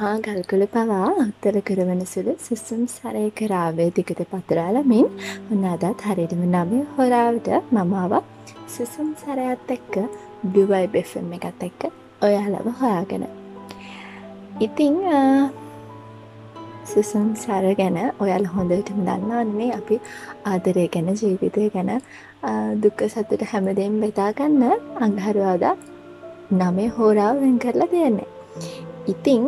මහා ගල්කුළු පවා අත්තල කරවන සුළු සුසුම් සරයක රාවය දිගට පතුරාලමින් ඔන්න අදත් හරියටම නමය හොරාවට මමාව සුසුම් සරයත් එක්ක බ්ලුවයි බෙෆම් එකත් එක්ක ඔයාලව හොයාගෙන. ඉතිං සුසුම් සර ගැන ඔයාල හොඳටම දන්නවන්නේ අපි ආදරය ගැන ජීවිතය ගැන දුක්ක සතුට හැමදෙම් බෙතාගන්න අඟහරුවාදා නමේ හෝරාව වෙන් කරලා දෙන්නේ. ඉතිං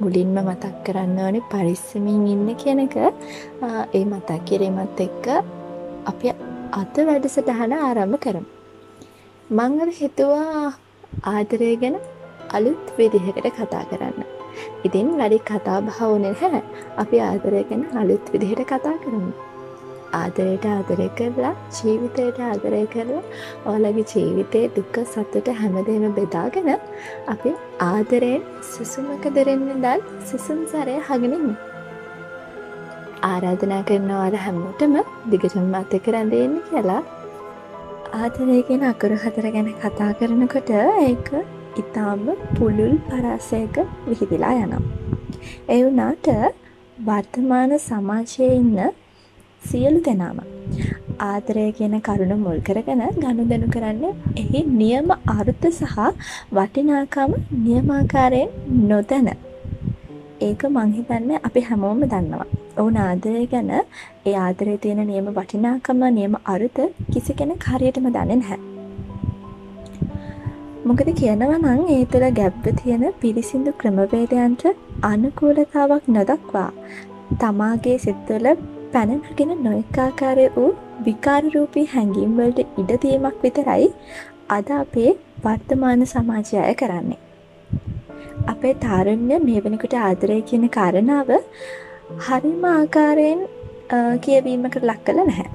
මුලින්ම මතක් කරන්න ඕනේ පරිස්සමින් ඉන්න කියන එක ඒ මතක් කිරීමත් එක්ක අපි අද වැඩසටහන ආරම්භ කරමු. මං අද හිතුවා ආදරය ගැන අලුත් විදිහකට කතා කරන්න. ඉතින් වැඩි කතා බහ වුණේ නැහැ. අපි ආදරය ගැන අලුත් විදිහට කතා කරමු. ආදරයට ආදරය කරලා ජීවිතයට ආදරය කරලා ඔයාලගේ ජීවිතයේ දුක සතුට හැමදේම බෙදාගෙන අපි ආදරයෙන් සුසුමක දෙරෙන්න දල් සුසුම් සරය හගෙනන්න. ආරාධනා කරනවාල හැමෝටම දිගටම මත කරඳන්න කියලා ආදරයගෙන අකුරු හතර ගැන කතා කරනකොට ඒක ඉතාම පුළුල් පරාසයක විහිදිලා යනම්. එවුනාට වර්තමාන සමාජය ඉන්න සියලු දෙනාම ආදරය කියන කරුණ මුල් කරගෙන ගනුදෙනු කරන්න එහි නියම අර්ථ සහ වටිනාකම නියමාකාරයෙන් නොදැන ඒක මංහිතන්න අපි හැමෝම දන්නවා. ඔවුන් ආදරය ගැන ඒ ආදරය තියෙන නියම වටිනාකම නියම අරුත කිසි කෙනෙක් හරියටම දන්නේ නැහැ. මොකද කියනවා නම් ඒ තුළ ගැබ්ව තියෙන පිරිසිදු ක්‍රමවේදයන්ට අනුකූලතාවක් නොදක්වා තමාගේ සිත්වල පැනනගෙන නොයකාකාරය වූ විකාරරූපී හැඟීම්වලට ඉඩදීමක් විතරයි අද අපේ වර්තමාන සමාජය අය කරන්නේ. අපේ තාරණ්‍ය මේ වෙනකොට ආදරය කියන කාරණාව හරිම ආකාරයෙන් කියවීමකට ලක් කළ නැහැ.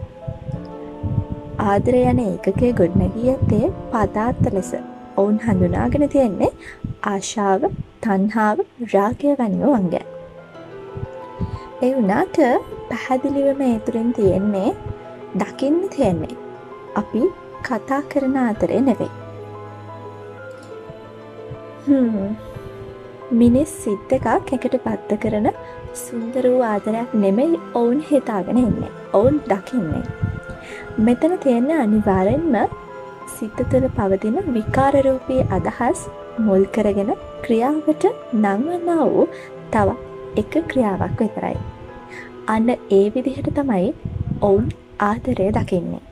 ආදරය යන ඒකකය ගොඩනැගී ඇත්තේ පදාත්ත ලෙස ඔවුන් හඳුනාගෙන තියෙන්නේ ආශාව තන්හාාව රාගය වැනිව වංගෑ. ඒ වනාට පැහැදිලිවම ඒතුරින් තියෙන්නේ දකින්න තියෙන්නේ. අපි කතා කරන අතරේ නෙවෙයි. මිනිස් සිද්ධ එකක් එකට පත්ත කරන සුන්දර වූ ආදරයක් නෙමෙයි ඔවුන් හිතාගෙන ඉන්නේ. ඔවුන් දකින්නේ. මෙතන තියෙන අනිවාරෙන්ම සිත තුළ පවතින විකාරරූපී අදහස් මුල් කරගෙන ක්‍රියාවට නංවන්නා වූ තව එක ක්‍රියාවක් විතරයි. අන්න ඒ විදිහට තමයි ඔවුන් ආදරය දකින්නේ.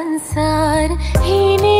සංසාර හිනේ අතීතේ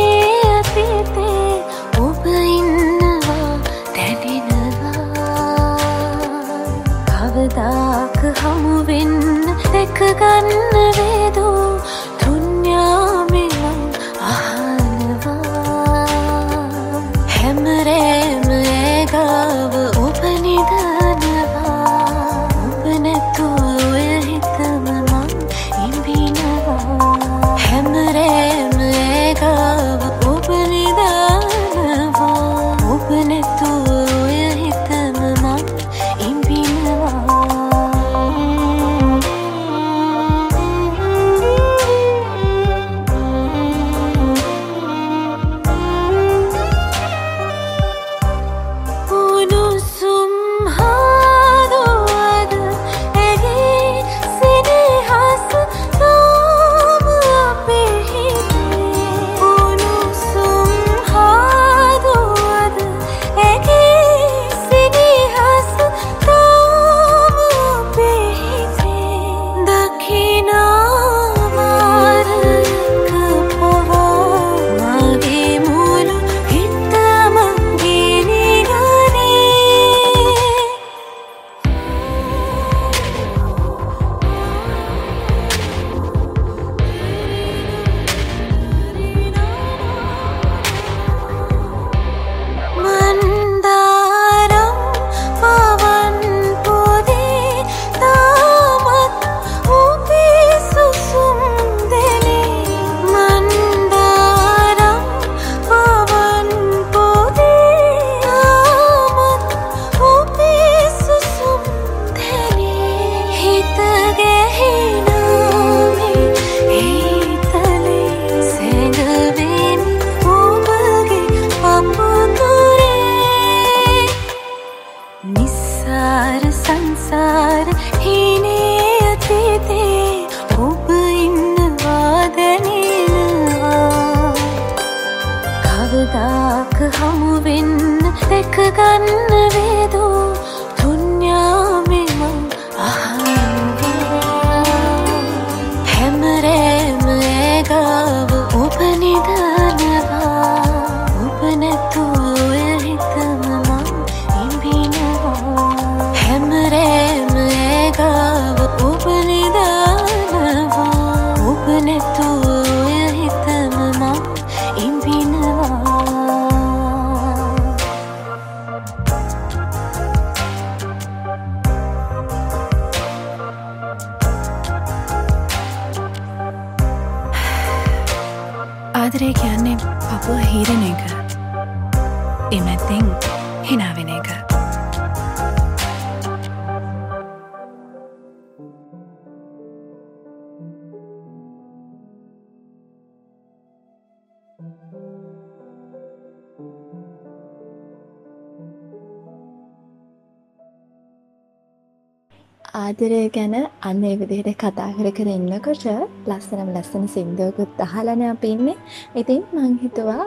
ආදරය ගැන අන්න ඒ විදිහට කතා කර කර ඉන්නකොට ලස්සනම ලස්සන සින්දුවකුත් අහලානේ අපි ඉන්නේ. ඉතින් මං හිතුවා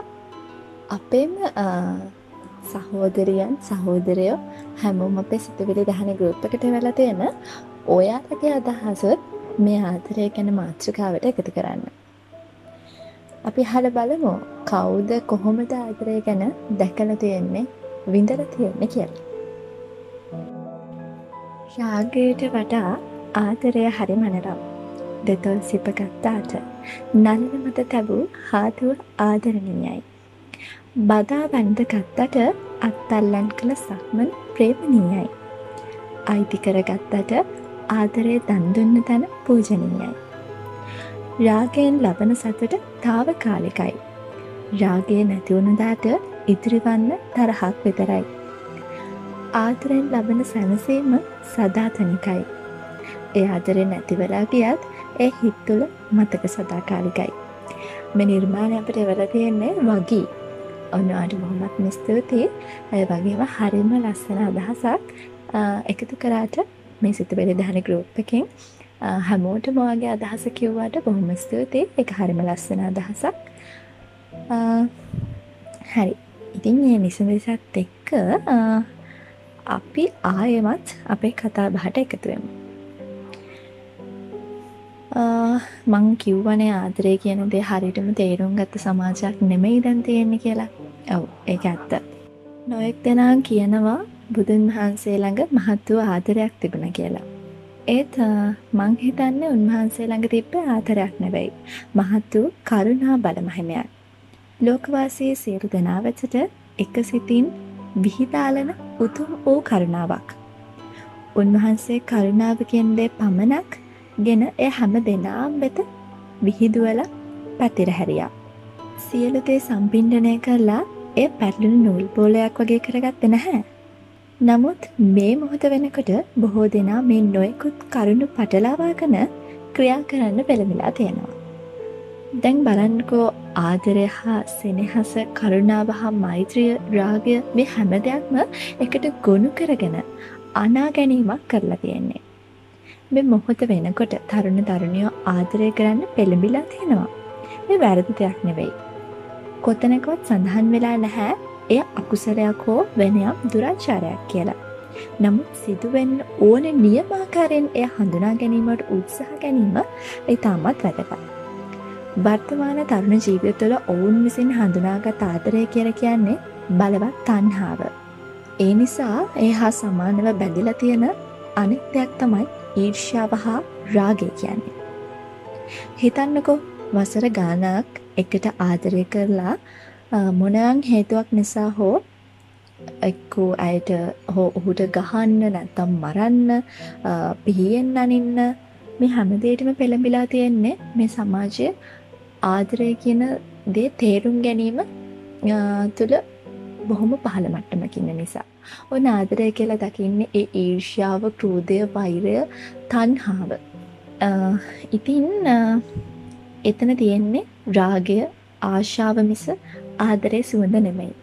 අපේම සහෝදරියන් සහෝදරයෝ හැමෝම අපේ සිතුවිලි දහන ගෲප් එකට වෙලා තියෙන ඔයාලගේ අදහසත් මේ ආදරය ගැන මාතෘකාවට එකතු කරන්න. අපි අහලා බලමු කවුද කොහොමද ආදරය ගැන දැකලා තියෙන්නේ විඳලා තියෙන්නේ කියලා. රාගයට වඩා ආදරය හරි මනරම්. දෙතොල් සිපගත්තාට නල්ල මත තැබූ හාතුව ආදරණීයයි. බදා බැන්ද ගත්තට අත්තල්ලන් කළ සක්මන් ප්‍රේමණීයයි. අයිති කරගත්තට ආදරය දන්දුන්න තැන පූජනීයයි. රාගයෙන් ලබන සතුට තාවකාලිකයි. රාගය නැතිවුණදාට ඉදිරිවන්න තරහක් විතරයි. ආදරෙන් ලබන සැනසීම සදාතනිකයි. ඒ ආදරෙන් නැතිවෙලා ගියත් ඒ හිත් තුළ මතක සදාකාලිකයි. මේ නිර්මාණය අපට එවලා තියෙන්නේ වගී. ඔන්නවාට බොහොමත් ස්තුතියි. ඒ වගේම හරිම ලස්සන අදහසක් එකතු කරාට මේ සිතුවිලි දහන ගෲප් එකෙන් හැමෝටම ඔයාගේ අදහස කිව්වට බොහොම ස්තුතියි. ඒක හරිම ලස්සන අදහසක්. හරි. ඉතින් මේ නිසඳසත් එක්ක අපි ආයෙමත් අපේ කතා බහට එකතුවෙමු. මං කිව්වනේ ආදරය කියන දේ හරිටම තේරුම් ගත්ත සමාජයක් නෙමෙයි දැන් තියෙන්නේ කියලා. ඔව් ඒක ඇත්ත. නොයෙක් දෙනා කියනවා බුදුන් වහන්සේ ළඟ මහත් වූ ආදරයක් තිබුණ කියලා. ඒත් මං හිතන්නේ උන්වහන්සේ ළඟ තිබ්බ ආදරයක් නෙවෙයි. මහත් වූ කරුණා බල මහිමයක්. ලෝකවාසී සියලු දෙනා වෙතට එක සිතින් විහිදාලන උතුම් වූ කරුණාවක්. උන්වහන්සේ කරුණාව කියන්නේ පමණක් ගෙන එය හැම දෙනාම් වෙත විහිදුවල පැතිරහැරියා. සියලු දේ සම්පින්ඩනය කරලා ඒ පැටලුණු නූල් බෝලයක් වගේ කරගත්ත නැහැ. නමුත් මේ මොහොත වෙනකොට බොහෝ දෙනා මේ නොයෙකුත් කරුණු පටලවාගන ක්‍රියා කරන්න පෙළමිලා තියෙනවා. දැන් බලන්නකෝ ආදරය හා සෙනෙහස කරුණාව හා මෛත්‍රිය රාගය මේ හැම දෙයක්ම එකට ගොුණු කරගෙන අනා ගැනීමක් කරලා තියෙන්නේ. මේ මොහොත වෙනකොට තරුණ තරුණියෝ ආදරය කරන්න පෙළඹිලා තියෙනවා. මේ වැරදි දෙයක් නෙවෙයි. කොතනකවත් සඳහන් වෙලා නැහැ එය අකුසලයක් හෝ වෙනයම් දුරාචාරයක් කියලා. නමුත් සිදුවෙන්න ඕන නියමාකාරයෙන් එය හඳුනා ගැනීමට උත්සාහ ගැනීම ඉතාමත් වැදගත්. වර්තමාන තරුණ ජීවිත තුළ ඔවුන් විසින් හඳුනාගත් ආදරය කියල කියන්නේ බලවත් තන්හාාව. ඒ නිසා ඒ හා සමානව බැඳිල තියෙන අනෙක් දෙයක් තමයි ඊර්ෂාව හා රාගය කියන්නේ. හිතන්නකො වසර ගානක් එකට ආදරය කරලා මොනයන් හේතුවක් නිසා හෝ එක්කෝ අයට හෝ ඔහුට ගහන්න නැත්තම් මරන්න පිහියෙන් අනින්න මේ හැමදේටම පෙළඹිලා තියෙන්නේ මේ සමාජය ආදරය කියන දේ තේරුම් ගැනීම තුළ බොහොම පහළ මට්ටමකින්න නිසා. ඔන්න ආදරය කියලා දකින්නේ ඒ ඊර්ෂ්‍යාව ක්‍රෝධය වෛරය තන්හාාව. ඉතින් එතන තියෙන්නේ රාගය ආශාව මිස ආදරය සුවඳ නෙමෙයි.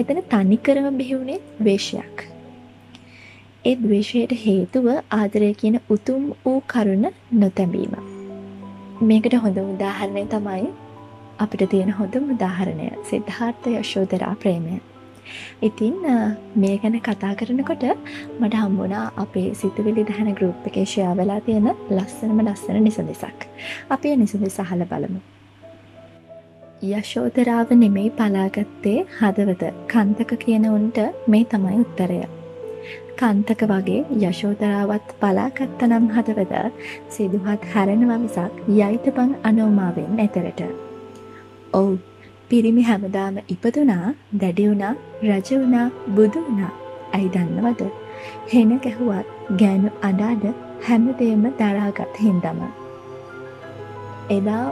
එතන තනිකරම බිහිවුණේ වේශයක්. ඒ දවේශයට හේතුව ආදරය කියන උතුම් වූ කරුණ නොතැබීම. මේකට හොඳ උදාහරණය තමයි අපිට තියෙන හොඳම උදාහරණය සිද්ධාර්ථ යශෝදරා ප්‍රේමය. ඉතින් මේ ගැන කතා කරනකොට මට හම්බුණා අපේ සිතුවිලි දහන ගරුප් එකේ ෂයා වෙලා තියෙන ලස්සනම ලස්සන නිසඳෙසක්. අපි නිසඳෙස අහල බලමු. යශෝදරාව නෙමෙයි පලාගත්තේ හදවත කන්තක කියන උන්ට මේ තමයි උත්තරය. කන්තක වගේ යශෝදරාවත් බලාගත්ත නම් හදවත සිදුහත් හැරෙනවා මිසක් යයිතපං අනෝමාවෙන් ඇතරට. ඔවු පිරිමි හැමදාම ඉපදුනා දැඩිවුණා රජවුණා බුදුවුණා ඇයි දන්නවද. හෙන ගැහුවත් ගෑනු අඩාඩ හැමදේම දරාගත් හින්දම. එදා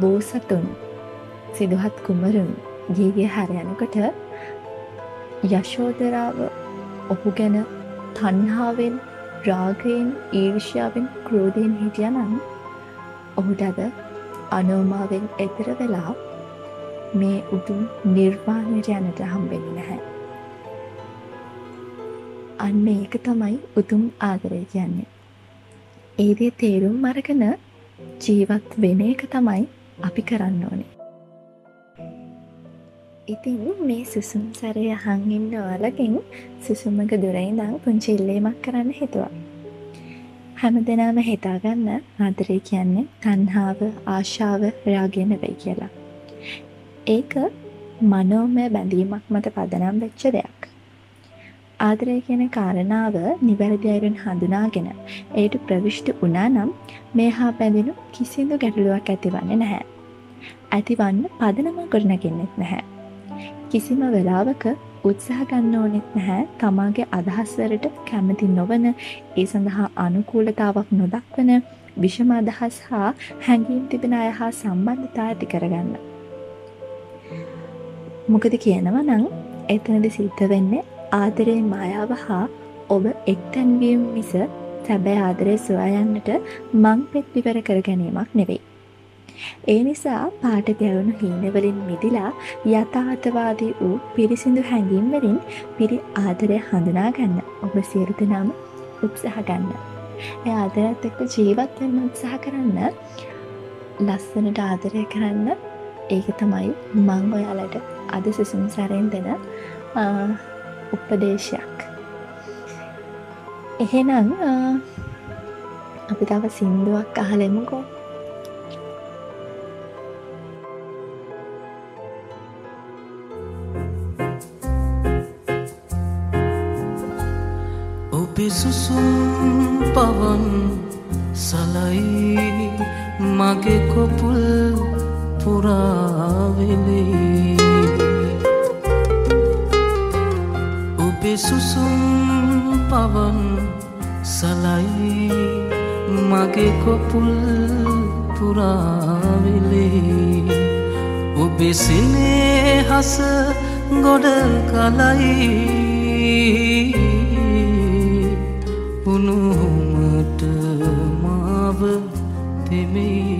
බෝසතුන් සිදුහත් කුමරුන් ගීගේ හැරයනකොට යශෝදරාව ඔහු ගැන තන්හාාවෙන් රාගයෙන් ඊර්ෂාවෙන් ක්‍රෝධයෙන් හිටියනම් ඔහුට අද අනෝමාවෙන් එතර වෙලා මේ උතුම් නිර්වාණයට යනට හම්බෙන්න නැහැ. අන්න ඒක තමයි උතුම් ආදරය කියන්නේ. ඒදේ තේරුම් අරගෙන ජීවත් වෙන එක තමයි අපි කරන්න ඕනේ. ඉතින් මේ සුසුම් සරය හංඉන්න ඔයාලකින් සුසුමක දුරයිදං පුංචිල්ලේමක් කරන්න හිතුවා. හැම දෙනාම හිතාගන්න ආදරය කියන්නේ තන්හාාව ආශාව රාගෙන වෙයි කියලා. ඒක මනෝමය බැඳීමක් මත පදනම් වෙච්ච දෙයක්. ආදරය කියන කාරණාව නිවැරදි අයුරින් හඳුනාගෙන ඒට ප්‍රවිෂ්ට වනා නම් මේ හා පැඳෙනු කිසිදු ගැටලුවක් ඇතිවන්නේ නැහැ. ඇතිවන්න පදනම ගොඩනගෙන්නෙත් නැහැ. කිසිම වෙලාවක උත්සාහ ගන්න ඕනෙත් නැහැ තමාගේ අදහස්වලට කැමති නොවන ඒ සඳහා අනුකූලතාවක් නොදක්වන විෂම අදහස් හා හැඟීම් තිබෙන අය හා සම්බන්ධතා ඇති කරගන්න. මොකද කියනව නං එතනද සිද්ධ වෙන්නේ ආදරයේ මායාව හා ඔබ එක්තැන්වීම් මිස සැබෑ ආදරය සොයායන්නට මං පෙත් විවර කර ගැනීමක් නෙවෙයි. ඒ නිසා පාට ගැවුණු හීනවලින් මිදිලා යථාර්ථවාදී වූ පිරිසිදු හැඟීම්වලින් පිරි ආදරය හඳුනාගන්න ඔබ සියලු දෙනාම උත්සාහ ගන්න. ඒ ආදරත් එක්ක ජීවත් වෙන්න උත්සාහ කරන්න ලස්සනට ආදරය කරන්න ඒක තමයි මං ඔයාලට අද සිසුම් සැරෙන් දෙන උපදේශයක්. එහෙනම් අපි තව සින්දුවක් අහලෙමුකෝ පිසුසුම් පවන් සලයි මගේ කොපුල් පුරාවෙලේ. ඔබේ සුසුම් පවන් සලයි මගේ කොපුල් පුරාවෙලේ. ඔබේ සිනේ හස ගොඩ කලයි උනුහුමට මාව තෙමේ.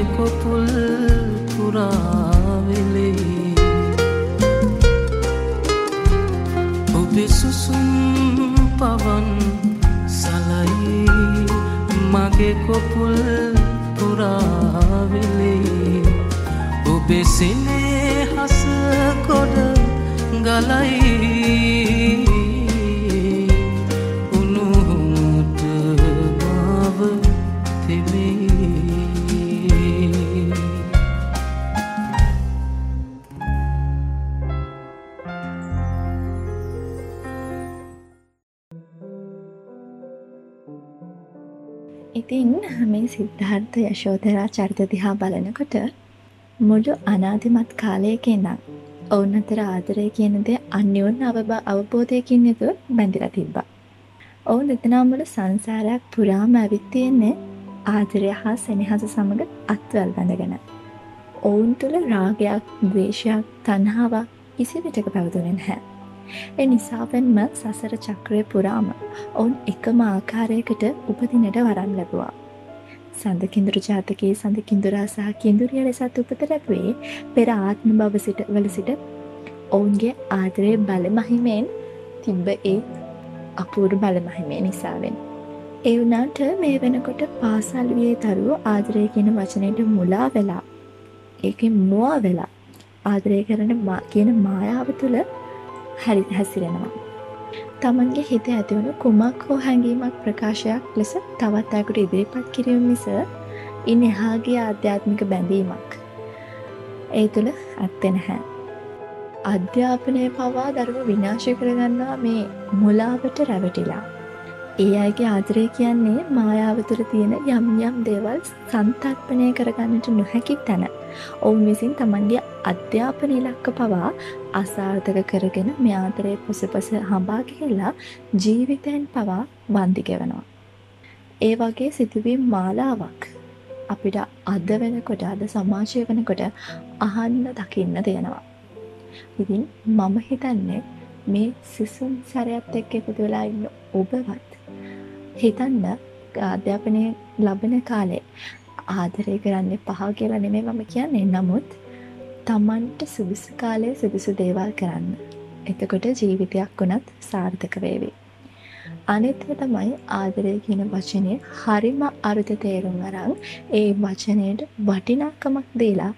මගේ කොපුල් පුරාවෙලේ. ඔබේ සුසුම් පවන් සලයි මගේ කොපුල් පුරාවෙලේ. ඔබේ සිනේ හස කොඩ ගලයි. ඉතින් මේ සිද්ධාර්ථ යශෝධරා චරිත දිහා බලනකොට මුළු අනාධිමත් කාලයක ඉඳන් ඔවුන් අතර ආදරය කියන දේ අන්‍යෝන්‍ය අවබෝධයකින් යුතුව බැඳිලා තිබ්බා. ඔවුන් දෙදෙනා මුළු සංසාරයක් පුරාම ඇවිත් තියෙන්නේ ආදරය හා සෙනෙහස සමග අත්වැල් බැඳගෙන. ඔවුන් තුළ රාගයක්, ද්වේෂයක්, තණ්හාවක් කිසි විටක පැවතුනේ නැහැ. ඒ නිසාවෙන්ම සසර චක්‍රය පුරාම ඔවුන් එකම ආකාරයකට උපදිනට වරන් ලැබවා. සඳ කිඳුරු ජාතකයේ සඳ කිඳුරා සහ කිඳුරිය ලෙසත් උපත ලැබුවේ පෙර ආත්ම භව සිට වල සිට ඔවුන්ගේ ආදරය බලමහිමෙන් තිබ්බ ඒ අපූරු බලමහිමේ නිසාවෙන්. ඒ වුනාට මේ වෙනකොට පාසල් වියේ දරුවෝ ආදරය කියන වචනයට මුලා වෙලා ඒකෙන් මුවා වෙලා ආදරය කරන කියන මායාව තුළ හැරි හැසිරෙනවා. තමන්ගේ හිත ඇතිවුණු කුමක් හෝ හැඟීමක් ප්‍රකාශයක් ලෙස තවත් අයකුට ඉදිරිපත් කිරීම මිස ඉන් එහාගේ ආධ්‍යාත්මික බැඳීමක්. ඒ තුළ ඇත්තෙ නැහැ. අධ්‍යාපනය පවා දරුව විනාශ කරගන්නා මේ මුලාවට රැවටිලා. ඒ අයගේ ආදරය කියන්නේ මායාව තුළ තියෙන යම් යම් දේවල් සන්තර්පනය කරගන්නට නොහැකි තැන. ඔවුන් විසින් තමන්ගේ අධ්‍යාපන ඉලක්ක පවා අසාර්ථක කරගෙන මේ ආදරය පොසපස හඹා ගිහිල්ලා ජීවිතයෙන් පවා වන්දි ගෙවනවා. ඒ වගේ සිදුවීම් මාලාවක් අපිට අද වෙනකොට අද සමාජය වෙනකොට අහන්න දකින්න තියෙනවා. ඉතින් මම හිතන්නේ මේ සිසුන් සැරයත් එක්ක එකතු වෙලා ඉන්න ඔබවත් හිතන්න අධ්‍යාපනය ලබන කාලේ ආදරය කරන්න පහ කියලා නෙමේ මම කියන්නේ නමුත් තමන්ට සුදුසු කාලය සුදුසු දේවල් කරන්න. එතකොට ජීවිතයක් වුණත් සාර්ථක වේවි. අනිත්ය තමයි ආදරය කියන වචනය හරිම අරුත තේරුම් අරන් ඒ වචනයට වටිනාකමක් දීලා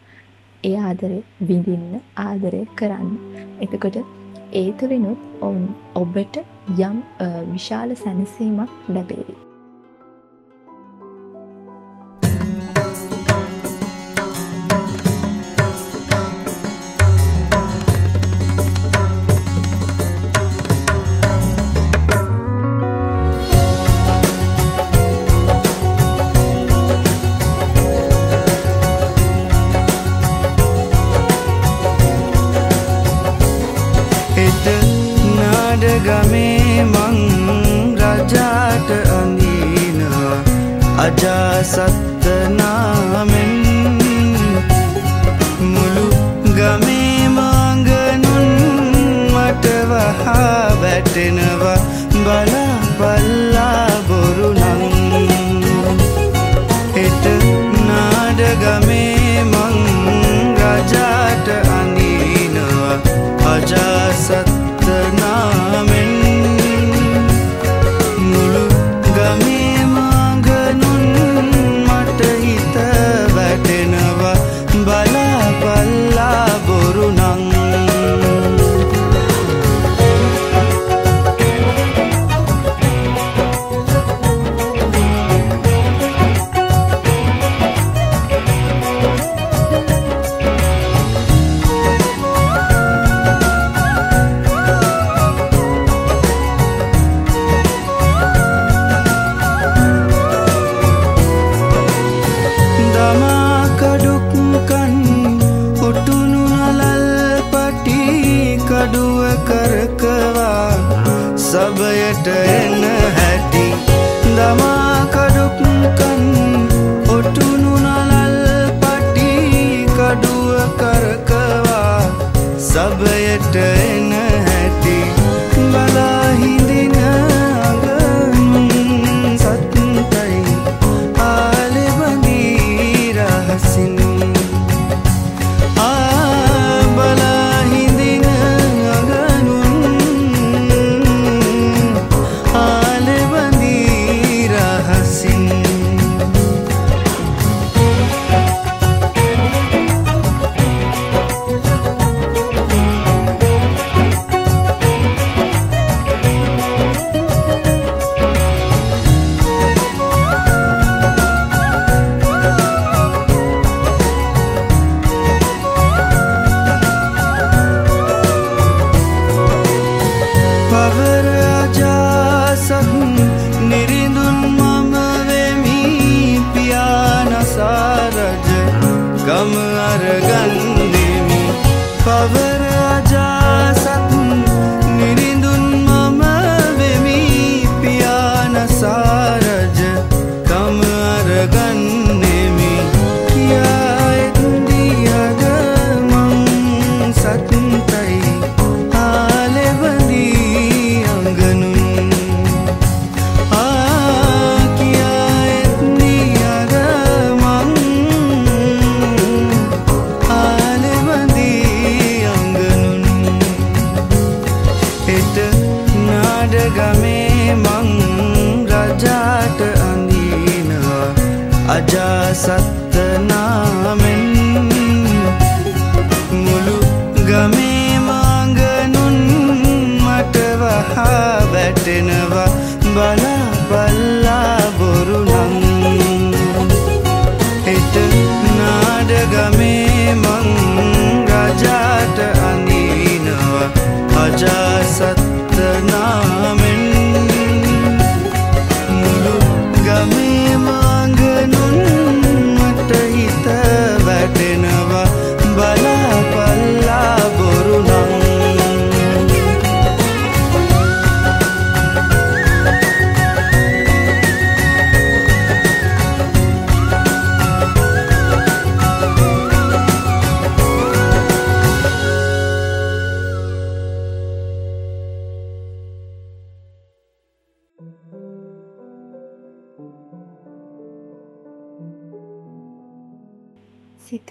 ඒ ආදරය විඳින්න ආදරය කරන්න. එතකොට ඒ තුළිනුත් ඔවුන් ඔබට යම් විශාල සැනසීමක් ලැබේවි.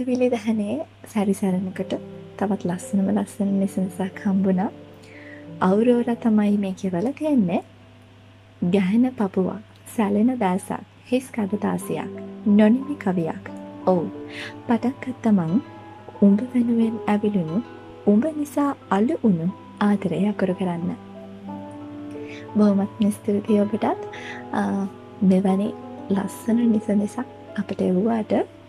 සිතුවිලි දහනේ සැරිසරනකට තවත් ලස්සනම ලස්සන නිසනසක් හම්බුණා. අවුරෝර තමයි මේ කියවල තියෙන්නේ. ගැහෙන පපුවක් සැලෙන දෑසක් හිස් කදතාසියක් නොනිමි කවියක්. ඔවු. පටක්කත්තමං උඹ වෙනුවෙන් ඇවිලුණු උඹ නිසා අලු උුණු ආදරය අකුරු කරන්න. බොහොමත් නිස්තුතියි ඔබටත්. ආ, මෙවැනි ලස්සන නිසනිසක් අපට එව්වාට ම්ම්,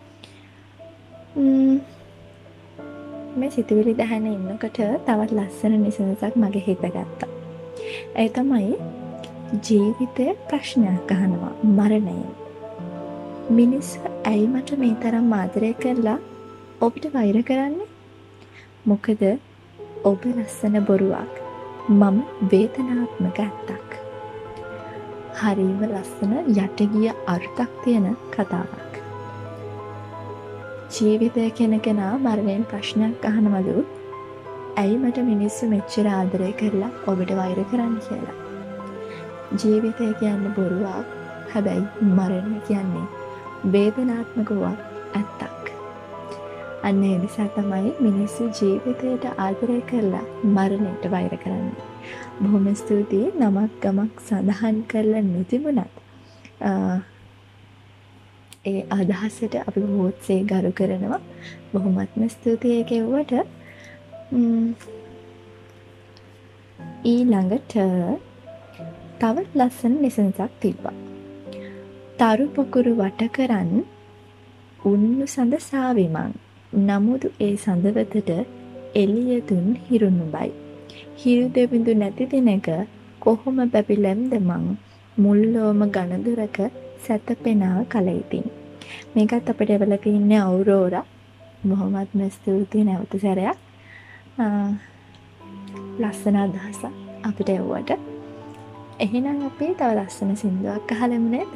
මේ සිතුවිලි දහන ඉන්නකොට තවත් ලස්සන නිසනසක් මගේ හිත ගත්තා. ඒ තමයි ජීවිතය ප්‍රශ්නයක් අහනවා මරණයෙන්. මිනිස්සු ඇයි මට මේ තරම් ආදරය කරලා ඔබට වෛර කරන්නේ? මොකද ඔබ ලස්සන බොරුවක් මම වේදනාත්මක ඇත්තක්. හරිම ලස්සන යටගිය අර්ථක් තියෙන කතාවක්. ජීවිතය කෙනකෙනා මරණයෙන් ප්‍රශ්නයක් අහනවලු ඇයි මට මිනිස්සු මෙච්චර ආදරය කරලා ඔබට වෛර කරන්න කියලා. ජීවිතය කියන්න බොරුවක් හැබැයි මරණ කියන්නේ වේදනාත්මකුවක් ඇත්තක්. අන්න ඒ නිසා තමයි මිනිස්සු ජීවිතයට ආදරය කරලා මරණයට වෛර කරන්නේ. බොහොම ස්තුතියි නමක් ගමක් සඳහන් කරලා නොතිබුණත් අ, ඒ අදහසට අපි බොහෝත්සේ ගරු කරනවා බොහොමත්ම ස්තුතිය කෙව්වට ඊළඟට තවත් ලස්සන නිසනසක් තිබ්බා. තරු පොකුරු වට කරන් උන්නු සඳ සාවිමං නමුදු ඒ සඳවතට එලියතුන් හිරුණුබයි. හිරු දෙබිඳු නැති දෙනක කොහොම පැපිලැම්ද මං මුල්ලෝම ගණදුරක සැතපෙනා කලයිතින්. මේකත් අපට එවලක ඉන්න අවුරෝර. බොහොමත්ම ස්තුතියි නැවත සැරයක්. ආ, ලස්සන අදහස අපිට එව්වට. එහෙනම් අපි තව ලස්සන සින්දුවක් අහලමු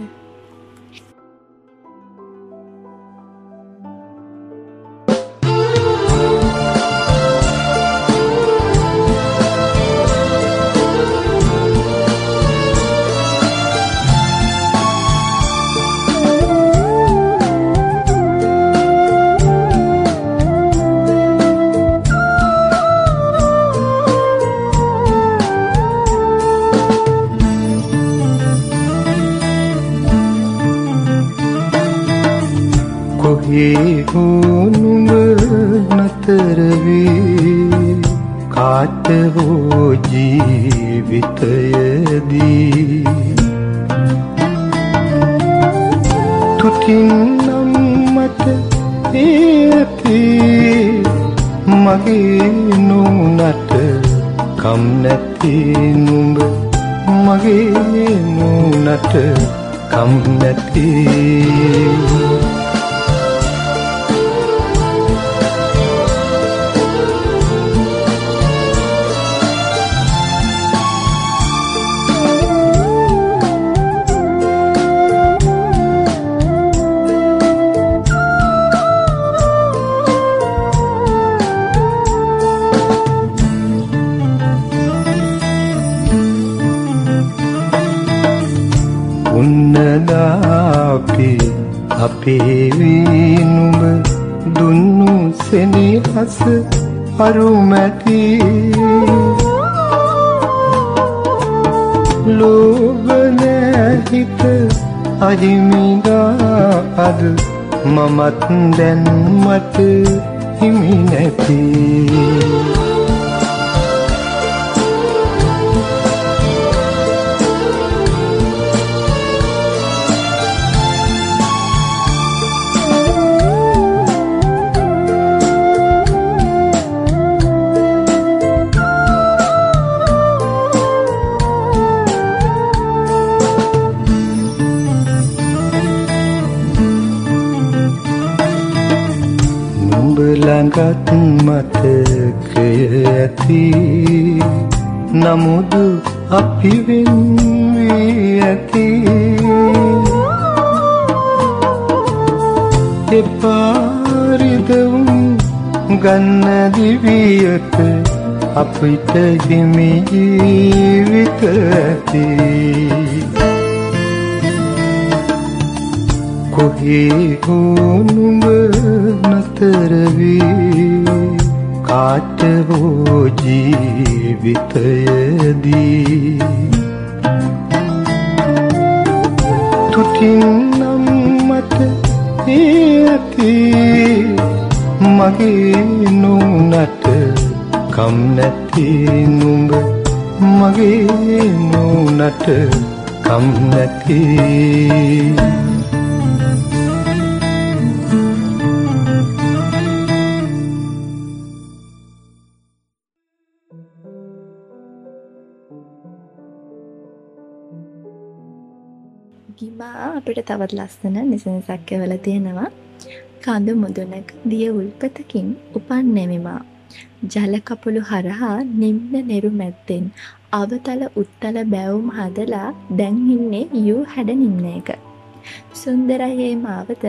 කාට හෝ ජීවිතයදී තුතින් නම් මට ඒති මගේ නූනට කම් නැති නුඹ මගේ නූනට කම් නැති. අපේ වීනුඹ දුන්නු සෙනෙහස අරුමැති. ලෝබනැහිත අහිමිදා අද මමත් දැන්මට හිමි නැති. ළඟත් මතකය ඇති. නමුදු අපි වෙන්වී ඇති. එපාරිදවුම් ගන්න දිවියට අපිට හිමි ජීවිත ඇති. කොහේ හෝ නුඹ නතරවී කාට හෝ ජීවිතයදී? තුටින් නම් මට ඇති මගේ නූනට කම් නැති නුඹ මගේ නූනට කම් නැති. අපිට තවත් ලස්සන නිසනිසක් කියවල තියෙනවා. කඳු මුදුනක දිය උල්පතකින් උපන් නෙවිමා ජලකපුළු හරහා නිම්න නෙරු මැත්තෙන් අවතල උත්තල බැවුම් හදලා දැන් ඉන්නේ යූ හැඩ නිම්නයක. සුන්දරයේ මාවත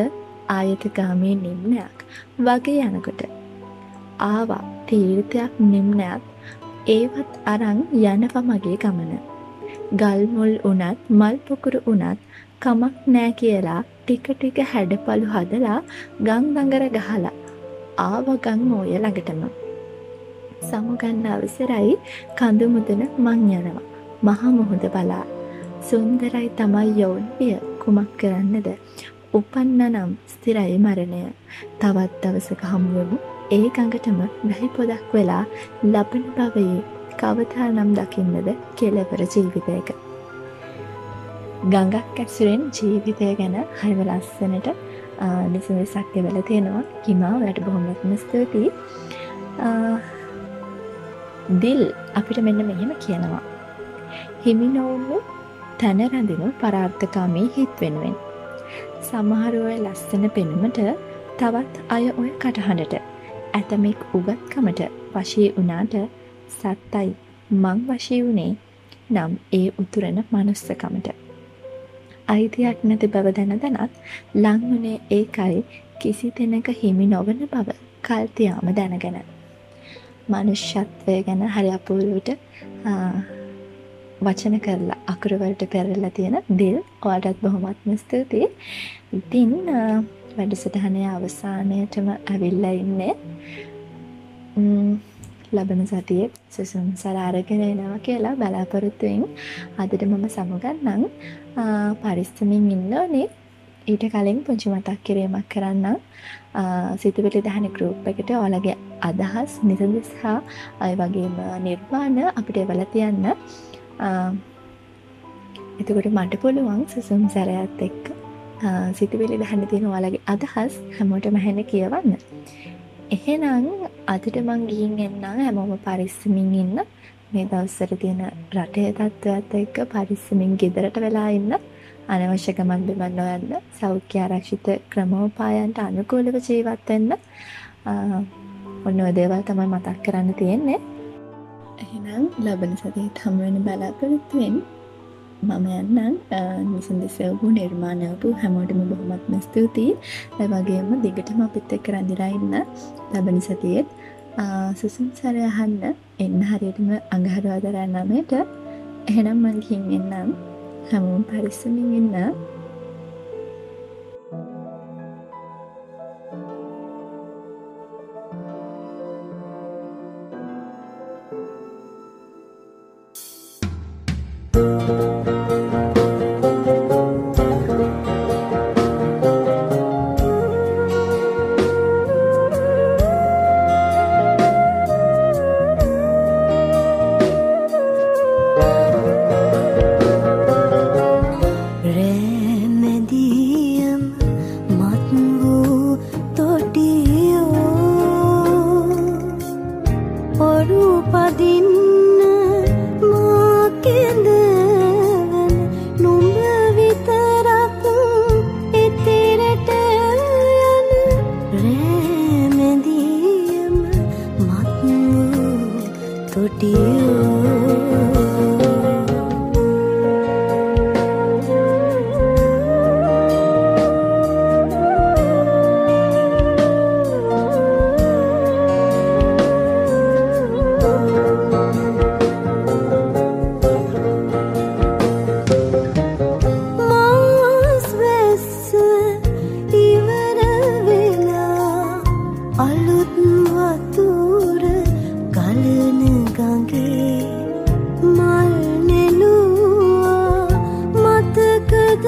ආයතගාමී නිම්නයක් වගේ යනකොට. ආවා තීර්ථයක් නිම්නයක් ඒවත් අරන් යනවා මගේ ගමන. ගල්මුල් උනත් මල් පොකුරු උනත් කමක් නෑ කියලා ටික ටික හැඩපලු හදලා ගං දඟර ගහලා ආව ගං ඕය ළඟටම. සමුගන්න අවසරයි කඳු මුදන මං යනවා. මහා මුහුද බලා. සුන්දරයි තමයි යොවුන් පිය කුමක් කරන්නද? උපන්න නම් ස්තිරයි මරණය. තවත් දවසක හමුවමු ඒ ගඟටම වැහි පොදක් වෙලා ලබන භවයේ කවතා නම් දකින්නද කෙලවර ජීවිතයක. ගඟක් ඇසුරෙන් ජීවිතය ගැන හරිම ලස්සනට නිසනිසක් වෙල තියෙනවා. හිමා වැට බොහොමත්ම ස්තුතියි. දිල් අපිට මෙන්න මෙහෙම කියනවා. හිමි නොවුණු තැන රැඳිනු පරාර්ථකාමී හිත් වෙනුවෙන්. සමහරුවය ලස්සන පෙනුමට තවත් අය ඔය කටහඬට ඇතමෙක් උගත්කමට වශී වනාට සත්තයි මං වශී වුණේ නම් ඒ උතුරන මනුස්සකමට. අයිතියක් නැති බව දැන දැනත් ලංවනේ ඒකයි කිසි දෙනක හිමි නොවන බව කල්තියාම දැනගෙන. මනුෂ්‍යත්වය ගැන හරි අපූරුවට වචන කරලා අකුරවලට පෙරලා තියෙන දිල් ඔයාටත් බොහොමත්ම ස්තුතියි. ඉතින් වැඩසටහනය අවසානයටම ඇවිල්ලා ඉන්නේ. ලබන සතියේ සුසුම් සලාරගෙන එනවා කියලා බලාපොරොත්තුවෙන් අදට මම සමුගන්නම් පරිස්සමින් ඉන්න ඕනේ. ඊට කලින් පුංචි මතක් කිරීමක් කරන්න සිතුවිලි දහන ගරුප් එකට ඔලගේ අදහස් නිසඳස් හා අය වගේම නිර්වාණ අපිට එවල තියන්න. එතකොට මට පුළුවන් සුසුම් සැරයත් එක්ක සිතුවිලි දහන්න තියෙන ඔයාලගේ අදහස් හැමෝට මැහැන කියවන්න. එහෙනම් අදට මං ගිහින් එන්න හැමෝම පරිස්සමින් ඉන්න. මේ දවස්සර තියෙන රටේ තත්ත්වඇත් එක්ක පරිස්සමින් ගෙදරට වෙලා ඉන්න. අනවශ්‍ය ගමන් බිමන් නොයන්න. සෞඛ්‍ය ආරක්ෂිත ක්‍රමෝපායන්ට අනුකූලව ජීවත් වෙන්න. ඔන්න ඔය දේවල් තමයි මතක් කරන්න තියෙන්නේ. එහෙනම් ලබන සතියේත් හමු වෙන බලාපොරොත්තු වෙන්න මම යන්නම්. නිසන්දිසවපු නිර්මාණයපු හැමෝටම බොහොමත්ම ස්තුතියි. ඒ වගේම දිගටම අපිත් එක්ක රැඳිලා ඉන්න ලබන සතියේත් සුසුම් සැරය අහන්න එන්න හරියටම අඟහරුවාදා නමයට. එහෙනම් මං ගිහින් එන්නම්. හැමෝම් පරිස්සමින් ඉන්න වතුර ගලන ගඟේ මල් නෙළුවා මතකද